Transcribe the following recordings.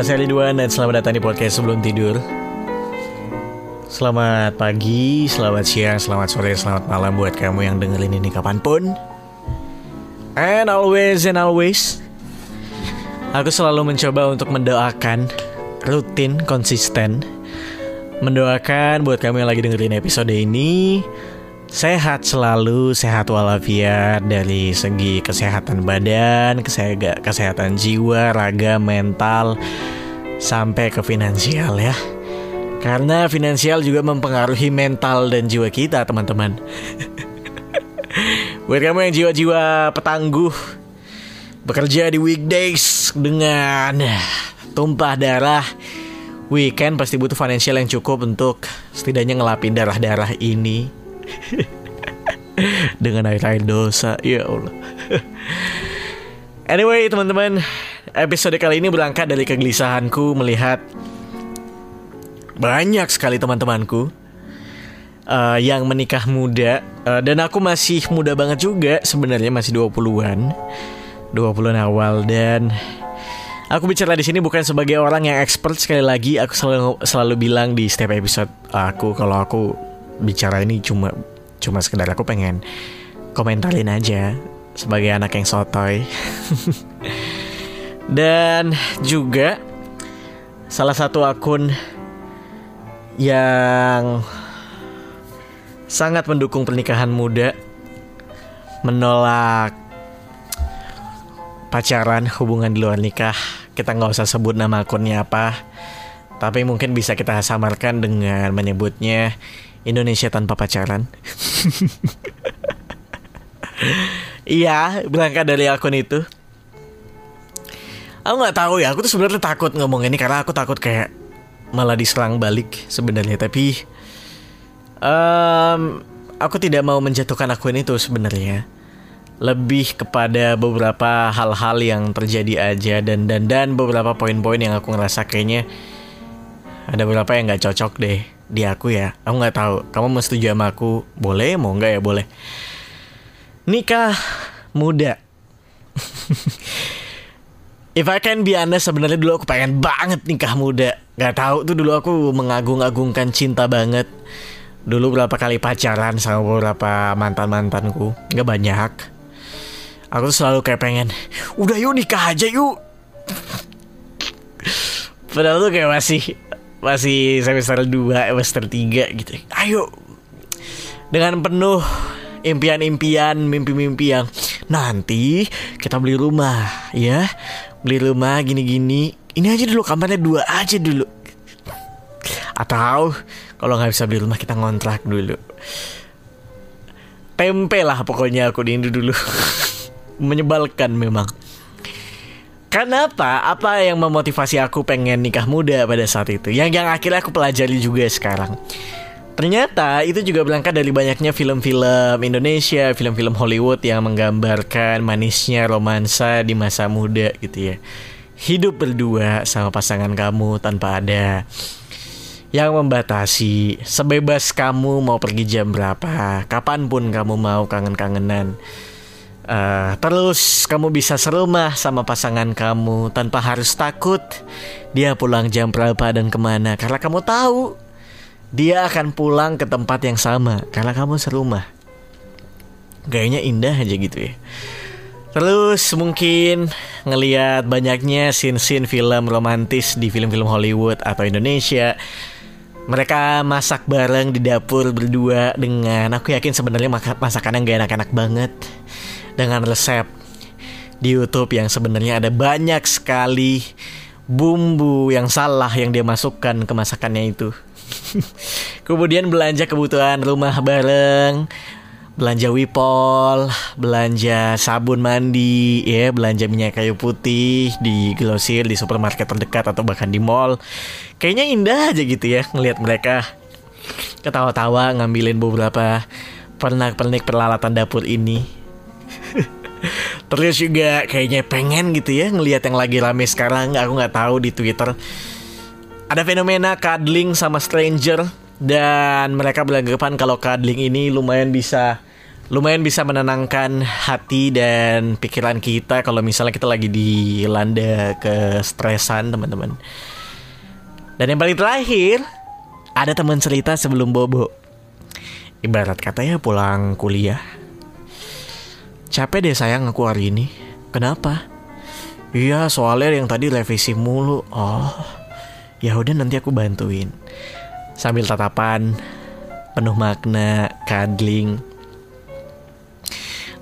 Nama saya Ridwan dan selamat datang di podcast sebelum tidur. Selamat pagi, selamat siang, selamat sore, selamat malam buat kamu yang dengerin ini kapan pun. And always and always. Aku selalu mencoba untuk mendoakan Rutin, konsisten. Mendoakan buat kamu yang lagi dengerin episode ini Sehat selalu, sehat walafiat dari segi kesehatan badan, kesehatan jiwa, raga, mental, sampai ke finansial ya. Karena finansial juga mempengaruhi mental dan jiwa kita teman-teman. Buat kamu yang jiwa-jiwa petangguh, bekerja di weekdays dengan tumpah darah, weekend pasti butuh finansial yang cukup untuk setidaknya ngelapin darah-darah ini dengan air-air dosa ya Allah. Anyway teman-teman episode kali ini berangkat dari kegelisahanku melihat banyak sekali teman-temanku uh, yang menikah muda. Uh, dan aku masih muda banget juga sebenarnya masih 20-an 20-an awal. Dan Aku bicara di sini bukan sebagai orang yang expert. Sekali lagi. Aku selalu selalu bilang di setiap episode aku kalau aku bicara ini cuma cuma sekedar aku pengen komentarin aja sebagai anak yang sotoy. Dan juga salah satu akun yang sangat mendukung pernikahan muda menolak pacaran hubungan di luar nikah kita nggak usah sebut nama akunnya apa tapi mungkin bisa kita samarkan dengan menyebutnya Indonesia tanpa pacaran. iya, berangkat dari akun itu. Aku nggak tahu ya, aku tuh sebenarnya takut ngomong ini karena aku takut kayak malah diserang balik sebenarnya. Tapi um, aku tidak mau menjatuhkan akun itu sebenarnya. Lebih kepada beberapa hal-hal yang terjadi aja dan dan dan beberapa poin-poin yang aku ngerasa kayaknya ada beberapa yang nggak cocok deh di aku ya. Aku nggak tahu. Kamu mau setuju sama aku? Boleh mau nggak ya? Boleh. Nikah muda. If I can be honest sebenarnya dulu aku pengen banget nikah muda. Gak tahu tuh dulu aku mengagung-agungkan cinta banget. Dulu berapa kali pacaran sama beberapa mantan-mantanku. Gak banyak. Aku tuh selalu kayak pengen Udah yuk nikah aja yuk. Padahal tuh kayak masih masih semester 2, semester 3 gitu. Ayo dengan penuh impian-impian, mimpi-mimpi yang nanti kita beli rumah, ya. Beli rumah gini-gini. Ini aja dulu kamarnya dua aja dulu. Atau kalau nggak bisa beli rumah kita ngontrak dulu. Tempe lah pokoknya aku di Indo dulu. Menyebalkan memang. Kenapa? Apa yang memotivasi aku pengen nikah muda pada saat itu? Yang yang akhirnya aku pelajari juga sekarang. Ternyata itu juga berangkat dari banyaknya film-film Indonesia, film-film Hollywood yang menggambarkan manisnya romansa di masa muda gitu ya. Hidup berdua sama pasangan kamu tanpa ada yang membatasi. Sebebas kamu mau pergi jam berapa, kapan pun kamu mau kangen-kangenan Uh, terus kamu bisa serumah sama pasangan kamu tanpa harus takut dia pulang jam berapa dan ke mana karena kamu tahu dia akan pulang ke tempat yang sama karena kamu serumah. Gayanya indah aja gitu ya. Terus mungkin ngelihat banyaknya scene-scene film romantis di film-film Hollywood atau Indonesia. Mereka masak bareng di dapur berdua dengan aku yakin sebenarnya masakannya gak enak-enak banget dengan resep di YouTube yang sebenarnya ada banyak sekali bumbu yang salah yang dia masukkan ke masakannya itu. Kemudian belanja kebutuhan rumah bareng, belanja wipol, belanja sabun mandi, ya, belanja minyak kayu putih di grosir, di supermarket terdekat atau bahkan di mall. Kayaknya indah aja gitu ya ngelihat mereka ketawa-tawa ngambilin beberapa pernak-pernik peralatan dapur ini Terus juga kayaknya pengen gitu ya ngelihat yang lagi rame sekarang aku nggak tahu di Twitter ada fenomena cuddling sama stranger dan mereka beranggapan kalau cuddling ini lumayan bisa lumayan bisa menenangkan hati dan pikiran kita kalau misalnya kita lagi dilanda kestresan teman-teman. Dan yang paling terakhir ada teman cerita sebelum bobo. Ibarat katanya pulang kuliah. Capek deh sayang aku hari ini. Kenapa? Iya soalnya yang tadi revisi mulu. Oh, ya udah nanti aku bantuin. Sambil tatapan penuh makna, cuddling,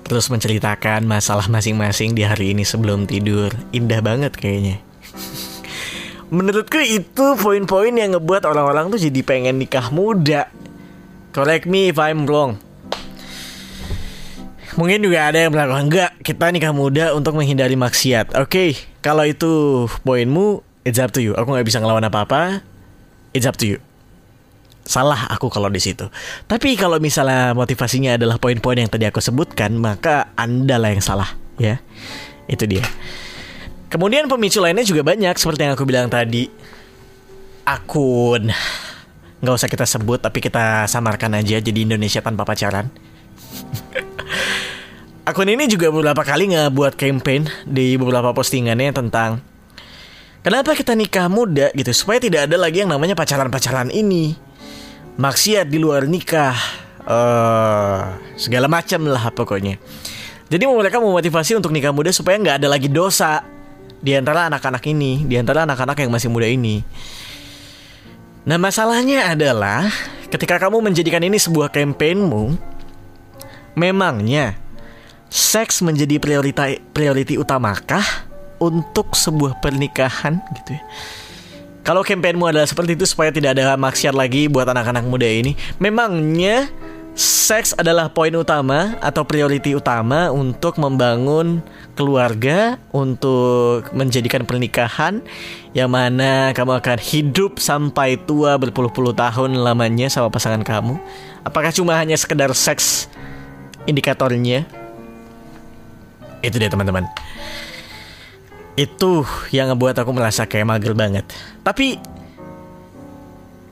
terus menceritakan masalah masing-masing di hari ini sebelum tidur. Indah banget kayaknya. Menurutku itu poin-poin yang ngebuat orang-orang tuh jadi pengen nikah muda. Correct me if I'm wrong. Mungkin juga ada yang bilang enggak, kita nikah muda untuk menghindari maksiat. Oke, okay, kalau itu poinmu, it's up to you. Aku nggak bisa ngelawan apa-apa. It's up to you salah aku kalau di situ. Tapi kalau misalnya motivasinya adalah poin-poin yang tadi aku sebutkan, maka Anda lah yang salah, ya. Itu dia. Kemudian pemicu lainnya juga banyak seperti yang aku bilang tadi. Akun nggak usah kita sebut tapi kita samarkan aja jadi Indonesia tanpa pacaran. Akun ini juga beberapa kali nggak buat campaign di beberapa postingannya tentang Kenapa kita nikah muda gitu supaya tidak ada lagi yang namanya pacaran-pacaran ini maksiat di luar nikah, uh, segala macam lah pokoknya. Jadi mereka memotivasi untuk nikah muda supaya nggak ada lagi dosa di antara anak-anak ini, di antara anak-anak yang masih muda ini. Nah masalahnya adalah ketika kamu menjadikan ini sebuah kampanyemu, memangnya seks menjadi priorita priority utamakah untuk sebuah pernikahan gitu ya? Kalau kampanyemu adalah seperti itu supaya tidak ada maksiat lagi buat anak-anak muda ini, memangnya seks adalah poin utama atau priority utama untuk membangun keluarga, untuk menjadikan pernikahan yang mana kamu akan hidup sampai tua berpuluh-puluh tahun lamanya sama pasangan kamu? Apakah cuma hanya sekedar seks indikatornya? Itu dia teman-teman itu yang ngebuat aku merasa kayak mager banget. Tapi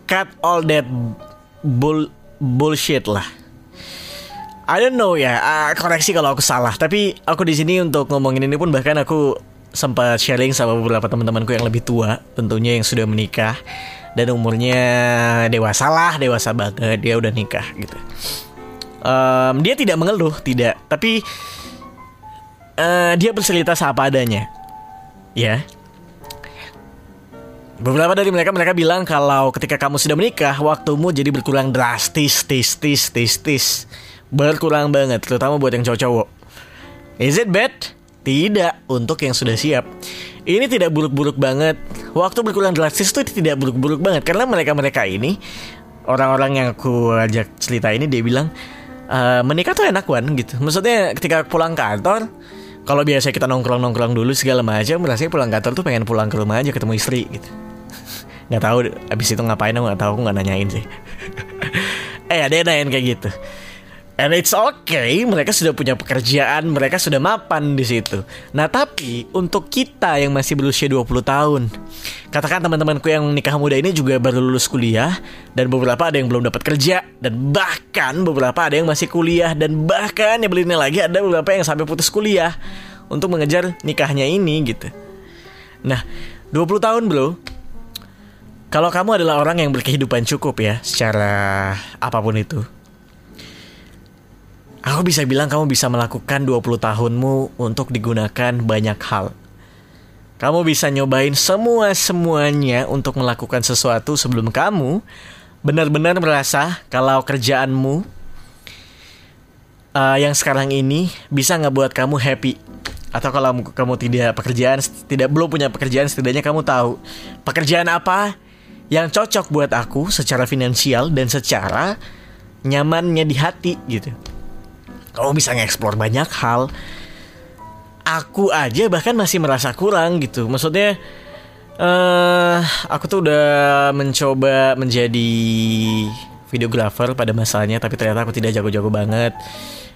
cut all that bull bullshit lah. I don't know ya, uh, koreksi kalau aku salah. Tapi aku di sini untuk ngomongin ini pun bahkan aku sempat sharing sama beberapa teman-temanku yang lebih tua, tentunya yang sudah menikah dan umurnya dewasa lah, dewasa banget dia udah nikah gitu. Um, dia tidak mengeluh, tidak, tapi uh, dia bercerita apa adanya ya. Beberapa dari mereka mereka bilang kalau ketika kamu sudah menikah, waktumu jadi berkurang drastis, tis, tis, tis, tis. Berkurang banget, terutama buat yang cowok-cowok. Is it bad? Tidak, untuk yang sudah siap. Ini tidak buruk-buruk banget. Waktu berkurang drastis itu tidak buruk-buruk banget karena mereka-mereka ini orang-orang yang aku ajak cerita ini dia bilang e, menikah tuh enak kan gitu. Maksudnya ketika pulang kantor kalau biasa kita nongkrong nongkrong dulu segala macam rasanya pulang kantor tuh pengen pulang ke rumah aja ketemu istri gitu. Nggak tahu abis itu ngapain aku nggak tahu aku nggak nanyain sih. Eh ada yang nanyain kayak gitu And it's okay, mereka sudah punya pekerjaan, mereka sudah mapan di situ. Nah, tapi untuk kita yang masih berusia 20 tahun, katakan teman-temanku yang nikah muda ini juga baru lulus kuliah dan beberapa ada yang belum dapat kerja dan bahkan beberapa ada yang masih kuliah dan bahkan yang belinya lagi ada beberapa yang sampai putus kuliah untuk mengejar nikahnya ini gitu. Nah, 20 tahun, Bro. Kalau kamu adalah orang yang berkehidupan cukup ya secara apa pun itu Aku bisa bilang kamu bisa melakukan 20 tahunmu untuk digunakan banyak hal. Kamu bisa nyobain semua-semuanya untuk melakukan sesuatu sebelum kamu benar-benar merasa kalau kerjaanmu uh, yang sekarang ini bisa ngebuat kamu happy atau kalau kamu tidak pekerjaan tidak belum punya pekerjaan setidaknya kamu tahu pekerjaan apa yang cocok buat aku secara finansial dan secara nyamannya di hati gitu kamu bisa ngeksplor banyak hal. Aku aja bahkan masih merasa kurang gitu. Maksudnya uh, aku tuh udah mencoba menjadi videographer pada masanya tapi ternyata aku tidak jago-jago banget.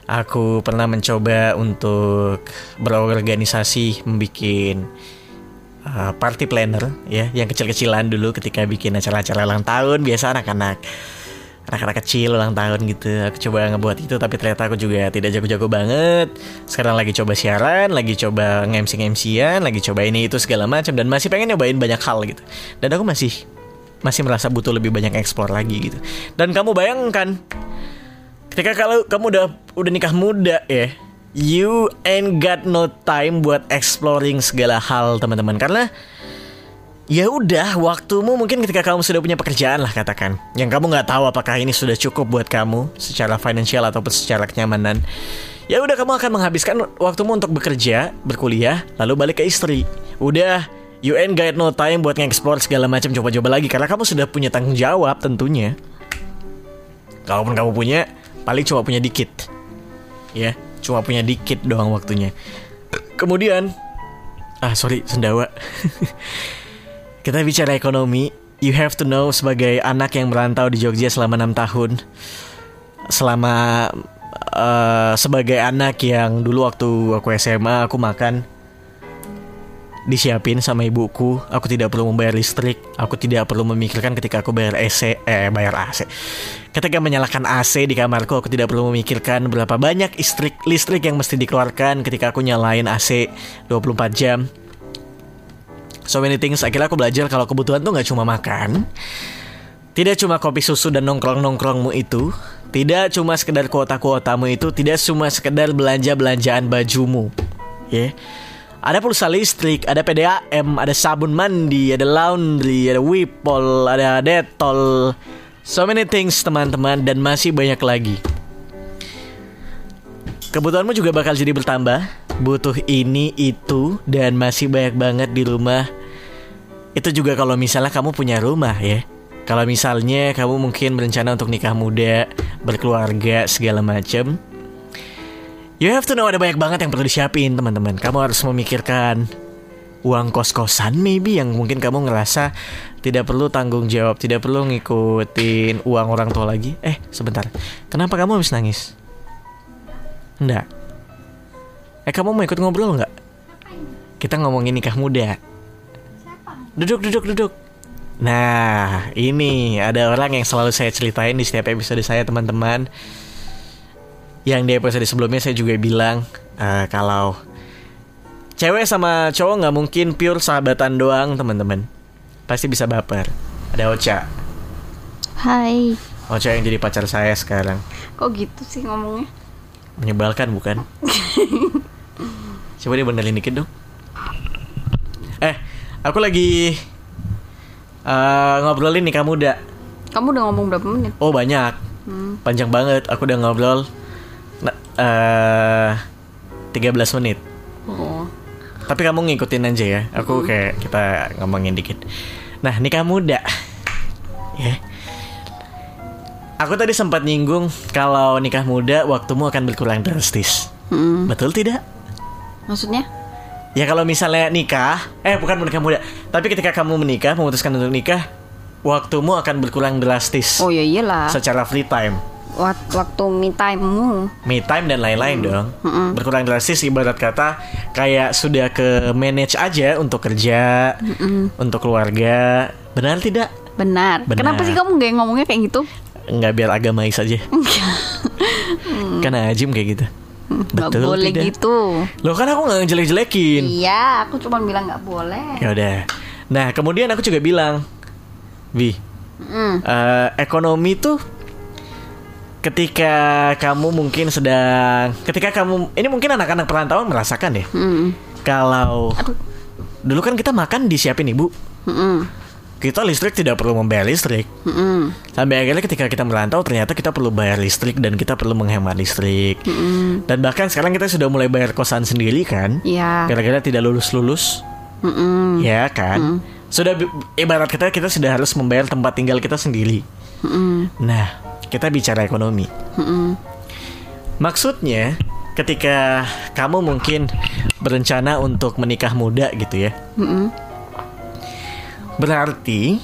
Aku pernah mencoba untuk berorganisasi membuat uh, party planner ya yang kecil-kecilan dulu ketika bikin acara-acara ulang tahun. Biasa anak-anak anak-anak kecil ulang tahun gitu. Aku coba ngebuat itu tapi ternyata aku juga tidak jago-jago banget. Sekarang lagi coba siaran, lagi coba nge-MC-MC-an, lagi coba ini itu segala macam dan masih pengen nyobain banyak hal gitu. Dan aku masih masih merasa butuh lebih banyak eksplor lagi gitu. Dan kamu bayangkan ketika kalau kamu udah udah nikah muda ya, you ain't got no time buat exploring segala hal teman-teman karena Ya udah, waktumu mungkin ketika kamu sudah punya pekerjaan lah katakan. Yang kamu nggak tahu apakah ini sudah cukup buat kamu Secara finansial ataupun secara kenyamanan. Ya udah kamu akan menghabiskan waktumu untuk bekerja, berkuliah, lalu balik ke istri. Udah, ain't got no time buat nge-explore segala macam coba-coba lagi Karena kamu sudah punya tanggung jawab tentunya. Kalaupun kamu punya, paling cuma punya dikit. Ya, cuma punya dikit doang waktunya. Kemudian Ah sorry, sendawa Kita bicara ekonomi, you have to know sebagai anak yang merantau di Jogja selama enam tahun, selama uh, sebagai anak yang dulu waktu aku SMA aku makan disiapin sama ibuku, aku tidak perlu membayar listrik, aku tidak perlu memikirkan ketika aku bayar AC, eh bayar AC. Ketika menyalakan AC di kamarku, aku tidak perlu memikirkan berapa banyak listrik listrik yang mesti dikeluarkan ketika aku nyalain AC 24 jam so many things akhirnya aku belajar kalau kebutuhan tuh nggak cuma makan tidak cuma kopi susu dan nongkrong-nongkrongmu itu Tidak cuma sekedar kuota-kuotamu itu Tidak cuma sekedar belanja-belanjaan bajumu Ya. Yeah. Ada pulsa listrik, ada PDAM, ada sabun mandi, ada laundry, ada Wipol, ada Detol So many things teman-teman dan masih banyak lagi. Kebutuhanmu juga bakal jadi bertambah Butuh ini, itu, dan masih banyak banget di rumah itu juga kalau misalnya kamu punya rumah ya. Kalau misalnya kamu mungkin berencana untuk nikah muda, berkeluarga, segala macam. You have to know ada banyak banget yang perlu disiapin teman-teman. Kamu harus memikirkan uang kos-kosan maybe yang mungkin kamu ngerasa tidak perlu tanggung jawab, tidak perlu ngikutin uang orang tua lagi. Eh, sebentar. Kenapa kamu habis nangis? Enggak. Eh, kamu mau ikut ngobrol nggak? Kita ngomongin nikah muda. Duduk, duduk, duduk. Nah, ini ada orang yang selalu saya ceritain di setiap episode saya, teman-teman. Yang di episode sebelumnya saya juga bilang uh, kalau cewek sama cowok nggak mungkin pure sahabatan doang, teman-teman. Pasti bisa baper. Ada Ocha. Hai. Ocha yang jadi pacar saya sekarang. Kok gitu sih ngomongnya? Menyebalkan bukan? Coba dia benerin dikit dong. Eh, Aku lagi uh, ngobrolin nikah muda. Kamu udah ngomong berapa menit? Oh banyak, hmm. panjang banget. Aku udah ngobrol uh, 13 menit. Oh. Tapi kamu ngikutin aja ya. Aku hmm. kayak kita ngomongin dikit. Nah nikah muda, ya. Yeah. Aku tadi sempat nyinggung kalau nikah muda waktumu akan berkurang drastis. Hmm. Betul tidak? Maksudnya? Ya kalau misalnya nikah, eh bukan menikah muda, tapi ketika kamu menikah, memutuskan untuk nikah, waktumu akan berkurang drastis. Oh iya iyalah. Secara free time. Waktu me time-mu. Me time dan lain-lain hmm. dong. Hmm. Berkurang drastis ibarat kata kayak sudah ke manage aja untuk kerja, hmm. untuk keluarga. Benar tidak? Benar. Benar. Kenapa sih kamu gak ngomongnya kayak gitu? Enggak biar agamais aja. hmm. Kan ajim kayak gitu. Gak boleh tidak? gitu. Loh kan aku nggak jelek-jelekin. Iya, aku cuma bilang nggak boleh. Ya udah. Nah kemudian aku juga bilang, Vi, mm. uh, ekonomi tuh ketika kamu mungkin sedang, ketika kamu, ini mungkin anak-anak perantauan merasakan ya. Mm. Kalau Aduh. dulu kan kita makan disiapin ibu. Mm kita listrik tidak perlu membayar listrik. Mm-hmm. Sampai akhirnya ketika kita merantau ternyata kita perlu bayar listrik dan kita perlu menghemat listrik. Mm-hmm. Dan bahkan sekarang kita sudah mulai bayar kosan sendiri kan? Iya. Yeah. Gara-gara tidak lulus-lulus. Mm-hmm. Ya kan? Mm-hmm. Sudah ibarat kita kita sudah harus membayar tempat tinggal kita sendiri. Mm-hmm. Nah, kita bicara ekonomi. Mm-hmm. Maksudnya ketika kamu mungkin berencana untuk menikah muda gitu ya. Mm-hmm Berarti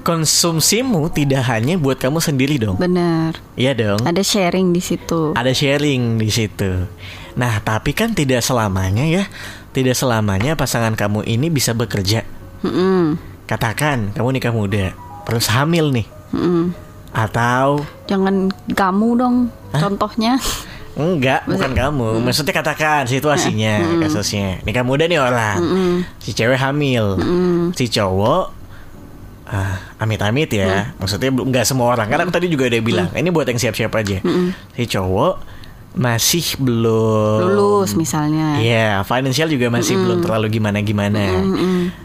konsumsimu tidak hanya buat kamu sendiri dong. Benar. Iya dong. Ada sharing di situ. Ada sharing di situ. Nah, tapi kan tidak selamanya ya. Tidak selamanya pasangan kamu ini bisa bekerja. Mm -mm. Katakan kamu nikah muda, terus hamil nih. Mm -mm. Atau Jangan kamu dong contohnya. Enggak, bukan kamu. Mm. Maksudnya katakan situasinya, kasusnya. Nikah muda nih orang. Si cewek hamil. Si cowok ah, amit-amit ya. Maksudnya belum- nggak semua orang. Karena aku tadi juga udah bilang, ini buat yang siap-siap aja. Si cowok masih belum Lulus misalnya. Iya, financial juga masih belum terlalu gimana-gimana.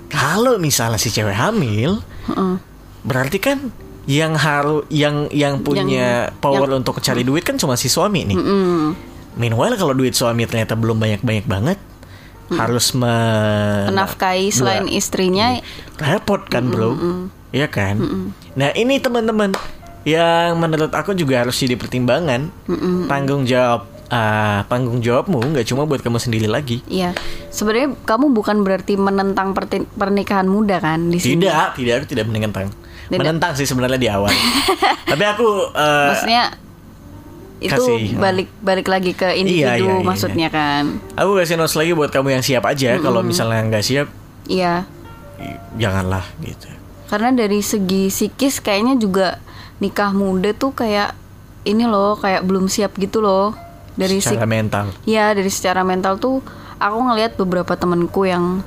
Kalau misalnya si cewek hamil, berarti kan yang harus yang yang punya power untuk cari duit kan cuma si suami nih. Mm. Meanwhile kalau duit suami ternyata belum banyak-banyak banget, harus me Menafkahi selain dua- istrinya repot kan bro, Iya kan? Nah ini teman-teman yang menurut aku juga harus jadi pertimbangan tanggung jawab ah, tanggung jawabmu nggak cuma buat kamu sendiri lagi. Iya, sebenarnya kamu bukan berarti menentang pernikahan muda kan di sini. Tidak, tidak aku tidak menentang. Tidak. Menentang sih sebenarnya di awal. Tapi aku eh, Maksudnya itu kasih, balik balik lagi ke individu Iya, iya, iya, maksudnya kan. aku kasih notes lagi buat kamu yang siap aja. Kalau misalnya nggak siap, Iya, janganlah gitu. karena dari segi psikis kayaknya juga nikah muda tuh kayak ini loh, kayak belum siap gitu loh. Dari Secara mental. Ya dari secara mental tuh aku ngelihat beberapa temenku yang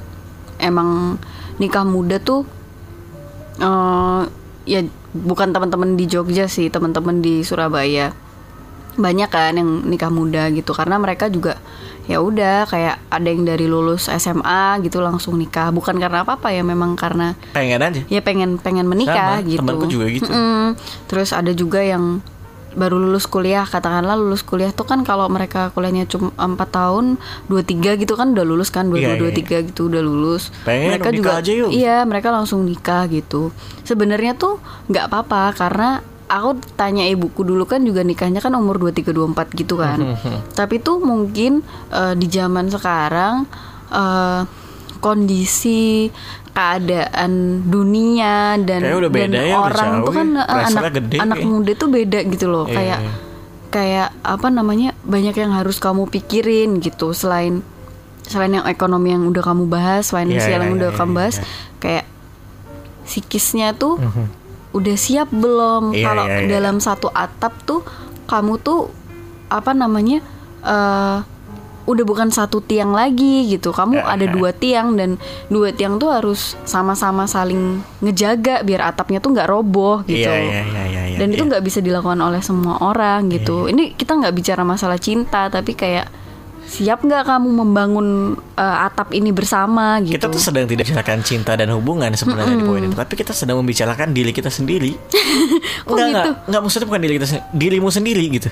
emang nikah muda tuh eh ya bukan teman-teman di Jogja sih teman-teman di Surabaya banyak kan yang nikah muda gitu karena mereka juga ya udah kayak ada yang dari lulus SMA gitu langsung nikah bukan karena apa apa ya memang karena Pengen aja. ya pengen pengen menikah Sama, gitu temanku juga gitu. Mm-mm. terus ada juga yang baru lulus kuliah katakanlah lulus kuliah tuh kan kalau mereka kuliahnya cuma 4 tahun dua tiga gitu kan udah lulus kan dua Iya, dua iya, dua tiga gitu udah lulus Pengen mereka juga aja yuk. iya mereka langsung nikah gitu sebenarnya tuh nggak apa-apa karena aku tanya ibuku dulu kan juga nikahnya kan umur 23 24 gitu kan. Tapi tuh mungkin eh, di zaman sekarang eh, kondisi keadaan dunia dan Kayaknya udah dan beda ya, udah orang jauh tuh kan ya. eh, anak gede anak kayak. muda tuh beda gitu loh Iya, kayak kayak apa namanya banyak yang harus kamu pikirin gitu selain selain yang ekonomi yang udah kamu bahas Iya, finansial iya, yang udah iya, kamu iya, bahas iya. kayak psikisnya tuh udah siap belum Iya, kalau iya, iya. dalam satu atap tuh kamu tuh apa namanya eh udah bukan satu tiang lagi gitu kamu Ya, ada ya. dua tiang dan dua tiang tuh harus sama-sama saling ngejaga biar atapnya tuh nggak roboh gitu Iya, iya, iya, iya, iya, dan itu iya. nggak bisa dilakukan oleh semua orang gitu ini kita nggak bicara masalah cinta tapi kayak siap nggak kamu membangun eh, atap ini bersama gitu Kita tuh sedang tidak membicarakan cinta dan hubungan sebenarnya di poin ini, tapi kita sedang membicarakan diri kita sendiri. Oh, enggak, gitu? enggak maksudnya bukan diri kita sendiri, dirimu sendiri gitu.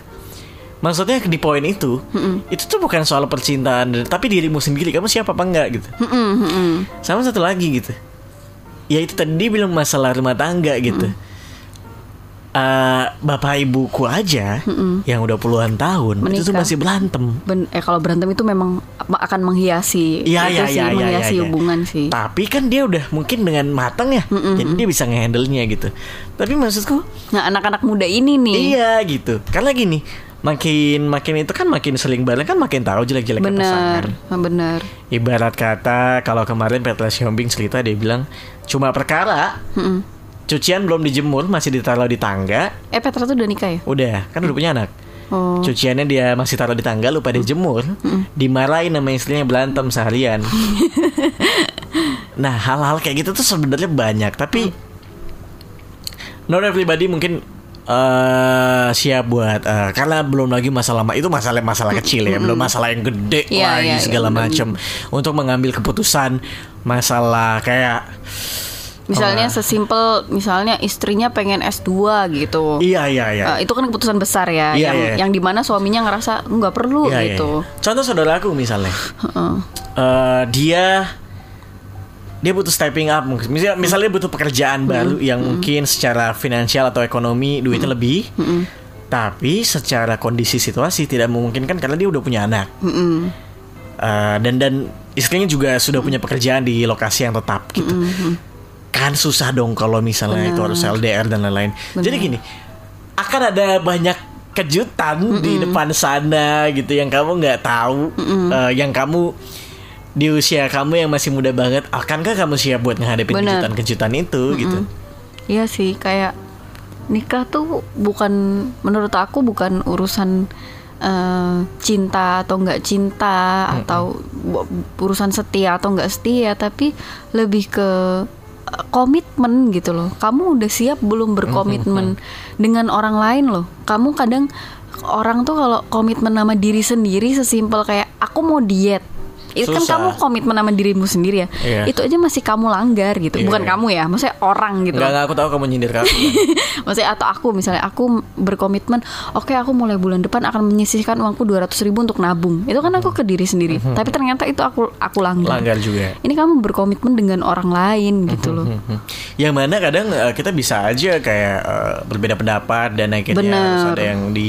Maksudnya di poin itu, itu tuh bukan soal percintaan, tapi dirimu sendiri. Kamu siapa apa enggak gitu. Mm-mm, mm-mm. Sama satu lagi gitu. Ya itu tadi dia bilang masalah rumah tangga gitu. Eh, bapak ibuku aja yang udah puluhan tahun itu tuh Menikah. masih berantem. Ben- eh kalau berantem itu memang akan menghiasi itu iya, sih iya, menghiasi iya, iya. hubungan sih Tapi kan dia udah mungkin dengan matang ya, jadi dia bisa ngehandle-nya gitu. Tapi maksudku, nah anak-anak muda ini nih iya gitu. Karena gini, makin makin itu kan makin sering bareng kan makin tahu jelek-jelek bener pasangan. bener Ibarat kata kalau kemarin Petra Siombing cerita dia bilang cuma perkara Mm-mm. cucian belum dijemur masih ditaruh di tangga, eh Petra tuh udah nikah ya udah kan udah punya anak. oh Cuciannya dia masih taruh di tangga lupa dia jemur, dimarahin sama istrinya berantem seharian. nah hal-hal kayak gitu tuh sebenarnya banyak tapi not everybody mungkin eh siap buat eh, karena belum lagi masalah itu masalah masalah kecil ya belum masalah yang gede Iya, lagi iya, segala iya, macam untuk mengambil keputusan masalah kayak misalnya sesimpel misalnya istrinya pengen S2 gitu. Iya iya iya. Eh, itu kan keputusan besar ya Iya, yang iya. yang di mana suaminya ngerasa nggak perlu Iya, iya, gitu. iya. Contoh saudara aku misalnya, eh, dia dia butuh stepping up mungkin. Misalnya, misalnya butuh pekerjaan baru yang mungkin secara finansial atau ekonomi duitnya lebih. Tapi secara kondisi situasi tidak memungkinkan karena dia udah punya anak. Mm-mm. Eh, dan dan istrinya juga sudah punya pekerjaan di lokasi yang tetap gitu. Kan susah dong kalau misalnya itu harus LDR dan lain-lain. Jadi gini, akan ada banyak kejutan di depan sana gitu yang kamu nggak tahu, eh, yang kamu di usia kamu yang masih muda banget, akankah kamu siap buat menghadapi kejutan-kejutan itu gitu? Iya sih kayak nikah tuh bukan menurut aku bukan urusan eh, cinta atau nggak cinta atau bu- urusan setia atau nggak setia tapi lebih ke eh, komitmen gitu loh. Kamu udah siap belum berkomitmen dengan orang lain loh? Kamu kadang orang tuh kalau komitmen sama diri sendiri sesimpel kayak aku mau diet itu kan kamu komitmen sama dirimu sendiri ya Iya. itu aja masih kamu langgar gitu Iya, bukan iya. kamu ya maksudnya orang gitu Enggak, enggak aku tahu kamu nyindir ke aku. Maksudnya atau aku misalnya aku berkomitmen, oke aku mulai bulan depan akan menyisihkan uangku 200 ribu untuk nabung. Itu kan aku ke diri sendiri. Tapi ternyata itu aku aku langgar. Langgar juga. Ini kamu berkomitmen dengan orang lain gitu loh. Hmm. Yang mana kadang eh, kita bisa aja kayak eh, berbeda pendapat dan akhirnya Bener. harus ada yang di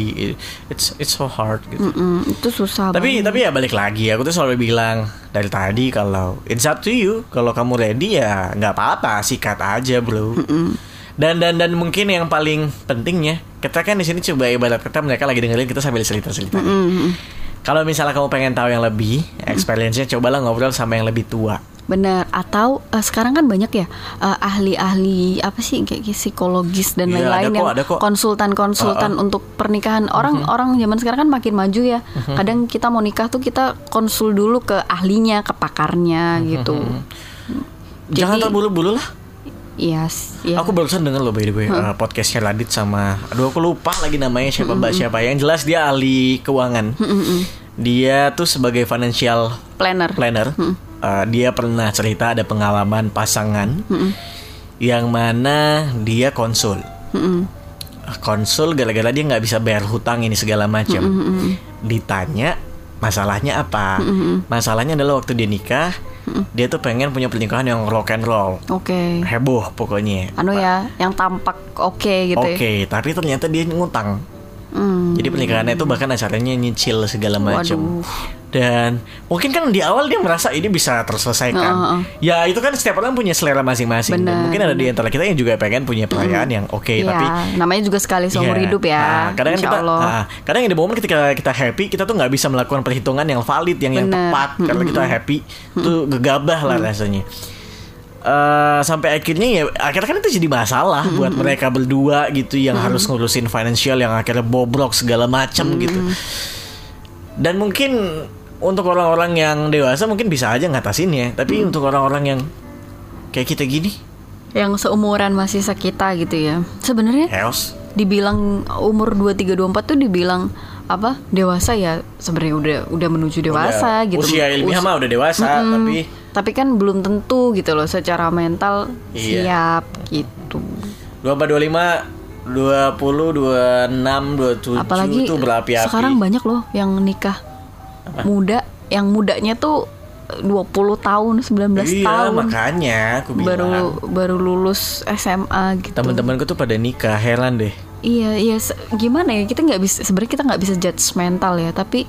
it's it's so hard gitu. Mm, itu susah Tapi banget. tapi ya balik lagi aku tuh selalu bilang dari tadi kalau it's up to you kalau kamu ready ya nggak apa-apa sikat aja bro. Dan dan dan mungkin yang paling pentingnya kita kan di sini coba ibarat kata mereka lagi dengerin kita sambil cerita-cerita. Kalau misalnya kamu pengen tahu yang lebih experience-nya cobalah ngobrol sama yang lebih tua. Benar. Atau eh, sekarang kan banyak ya eh, ahli-ahli apa sih kayak psikologis dan Iya, lain-lain yang ada kok. konsultan-konsultan untuk pernikahan. Orang orang zaman sekarang kan makin maju ya. Kadang kita mau nikah tuh kita konsul dulu ke ahlinya, ke pakarnya gitu. Jangan Jadi- terburu-buru lah. Iya, s- iya. Aku barusan denger loh by the way uh, podcastnya Radit sama Aduh aku lupa lagi namanya siapa mbak siapa Yang jelas dia ahli keuangan Dia tuh sebagai financial planner. planner uh, Dia pernah cerita ada pengalaman pasangan Yang mana dia konsul Mm-mm. Konsul gara-gara dia nggak bisa bayar hutang ini segala macam Ditanya masalahnya apa Masalahnya adalah waktu dia nikah Dia tuh pengen punya pernikahan yang rock and roll Oke. Heboh pokoknya Anu ya, yang tampak oke gitu Oke, ya. tapi ternyata dia ngutang. Hmm. Jadi pernikahannya itu bahkan acaranya nyicil segala macam. Dan mungkin kan di awal dia merasa ini bisa terselesaikan. Heeh, Ya itu kan setiap orang punya selera masing-masing. Dan mungkin ada di antara kita yang juga pengen punya perayaan yang oke, Iya, tapi namanya juga sekali seumur Iya. hidup ya. Nah, kadang kan Insya kita, Allah. nah, kadang yang di momen ketika kita happy, kita tuh nggak bisa melakukan perhitungan yang valid, yang yang tepat. Karena kita happy, tuh gegabah lah rasanya. Eh, sampai akhirnya ya akhirnya kan itu jadi masalah buat mereka berdua gitu yang harus ngurusin financial yang akhirnya bobrok segala macam gitu. Dan mungkin untuk orang-orang yang dewasa mungkin bisa aja ngatasinnya, tapi untuk orang-orang yang kayak kita gini, yang seumuran masih sekita gitu ya. Sebenarnya chaos. dibilang umur 23 24 tuh dibilang apa? Dewasa ya sebenarnya udah udah menuju dewasa Udah- gitu. Usia ilmiah mah udah dewasa, Mm-mm. tapi tapi kan belum tentu gitu loh secara mental Iya. siap gitu. 24 25 20 26 27 Apalagi tuh berapi-api. sekarang banyak loh yang nikah muda, yang mudanya tuh 20 tahun, 19 iya, tahun. makanya aku bilang. Baru baru lulus SMA gitu. Teman-temanku tuh pada nikah, heran deh. Iya, iya. Gimana ya? Kita nggak bisa. Sebenarnya kita nggak bisa judgmental ya. Tapi,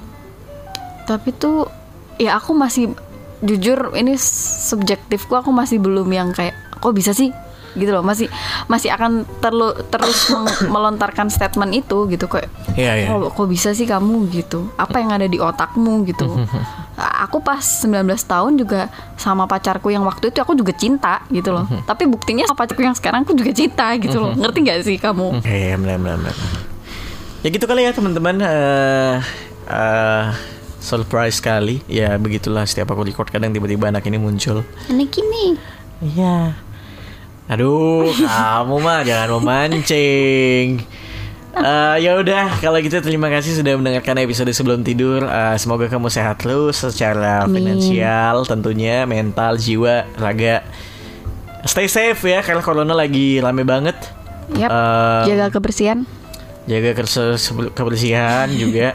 tapi tuh, ya aku masih jujur ini subjektifku. Aku masih belum yang kayak, kok bisa sih? Gitu loh. Masih masih akan terlu, terus melontarkan statement itu gitu kayak. Iya, iya. Kok, kok bisa sih kamu gitu? Apa yang ada di otakmu gitu? aku pas 19 tahun juga sama pacarku yang waktu itu aku juga cinta gitu loh. Tapi buktinya sama pacarku yang sekarang aku juga cinta gitu loh. Ngerti nggak sih kamu? Iya, benar benar. Ya gitu kali ya teman-teman. eh eh, surprise sekali. Ya begitulah setiap aku record kadang tiba-tiba anak ini muncul. Ini gini. Iya. Aduh, kamu mah jangan memancing. Eh, ya udah, kalau gitu terima kasih sudah mendengarkan episode sebelum tidur. Eh, semoga kamu sehat terus secara Amin. finansial, tentunya mental, jiwa, raga. Stay safe ya, karena corona lagi rame banget. Yap. Eh, Jaga kebersihan. jaga kebersihan juga.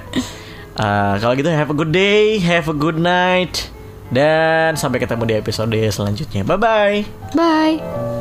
Eh, kalau gitu have a good day, have a good night, dan sampai ketemu di episode selanjutnya. Bye bye. Bye.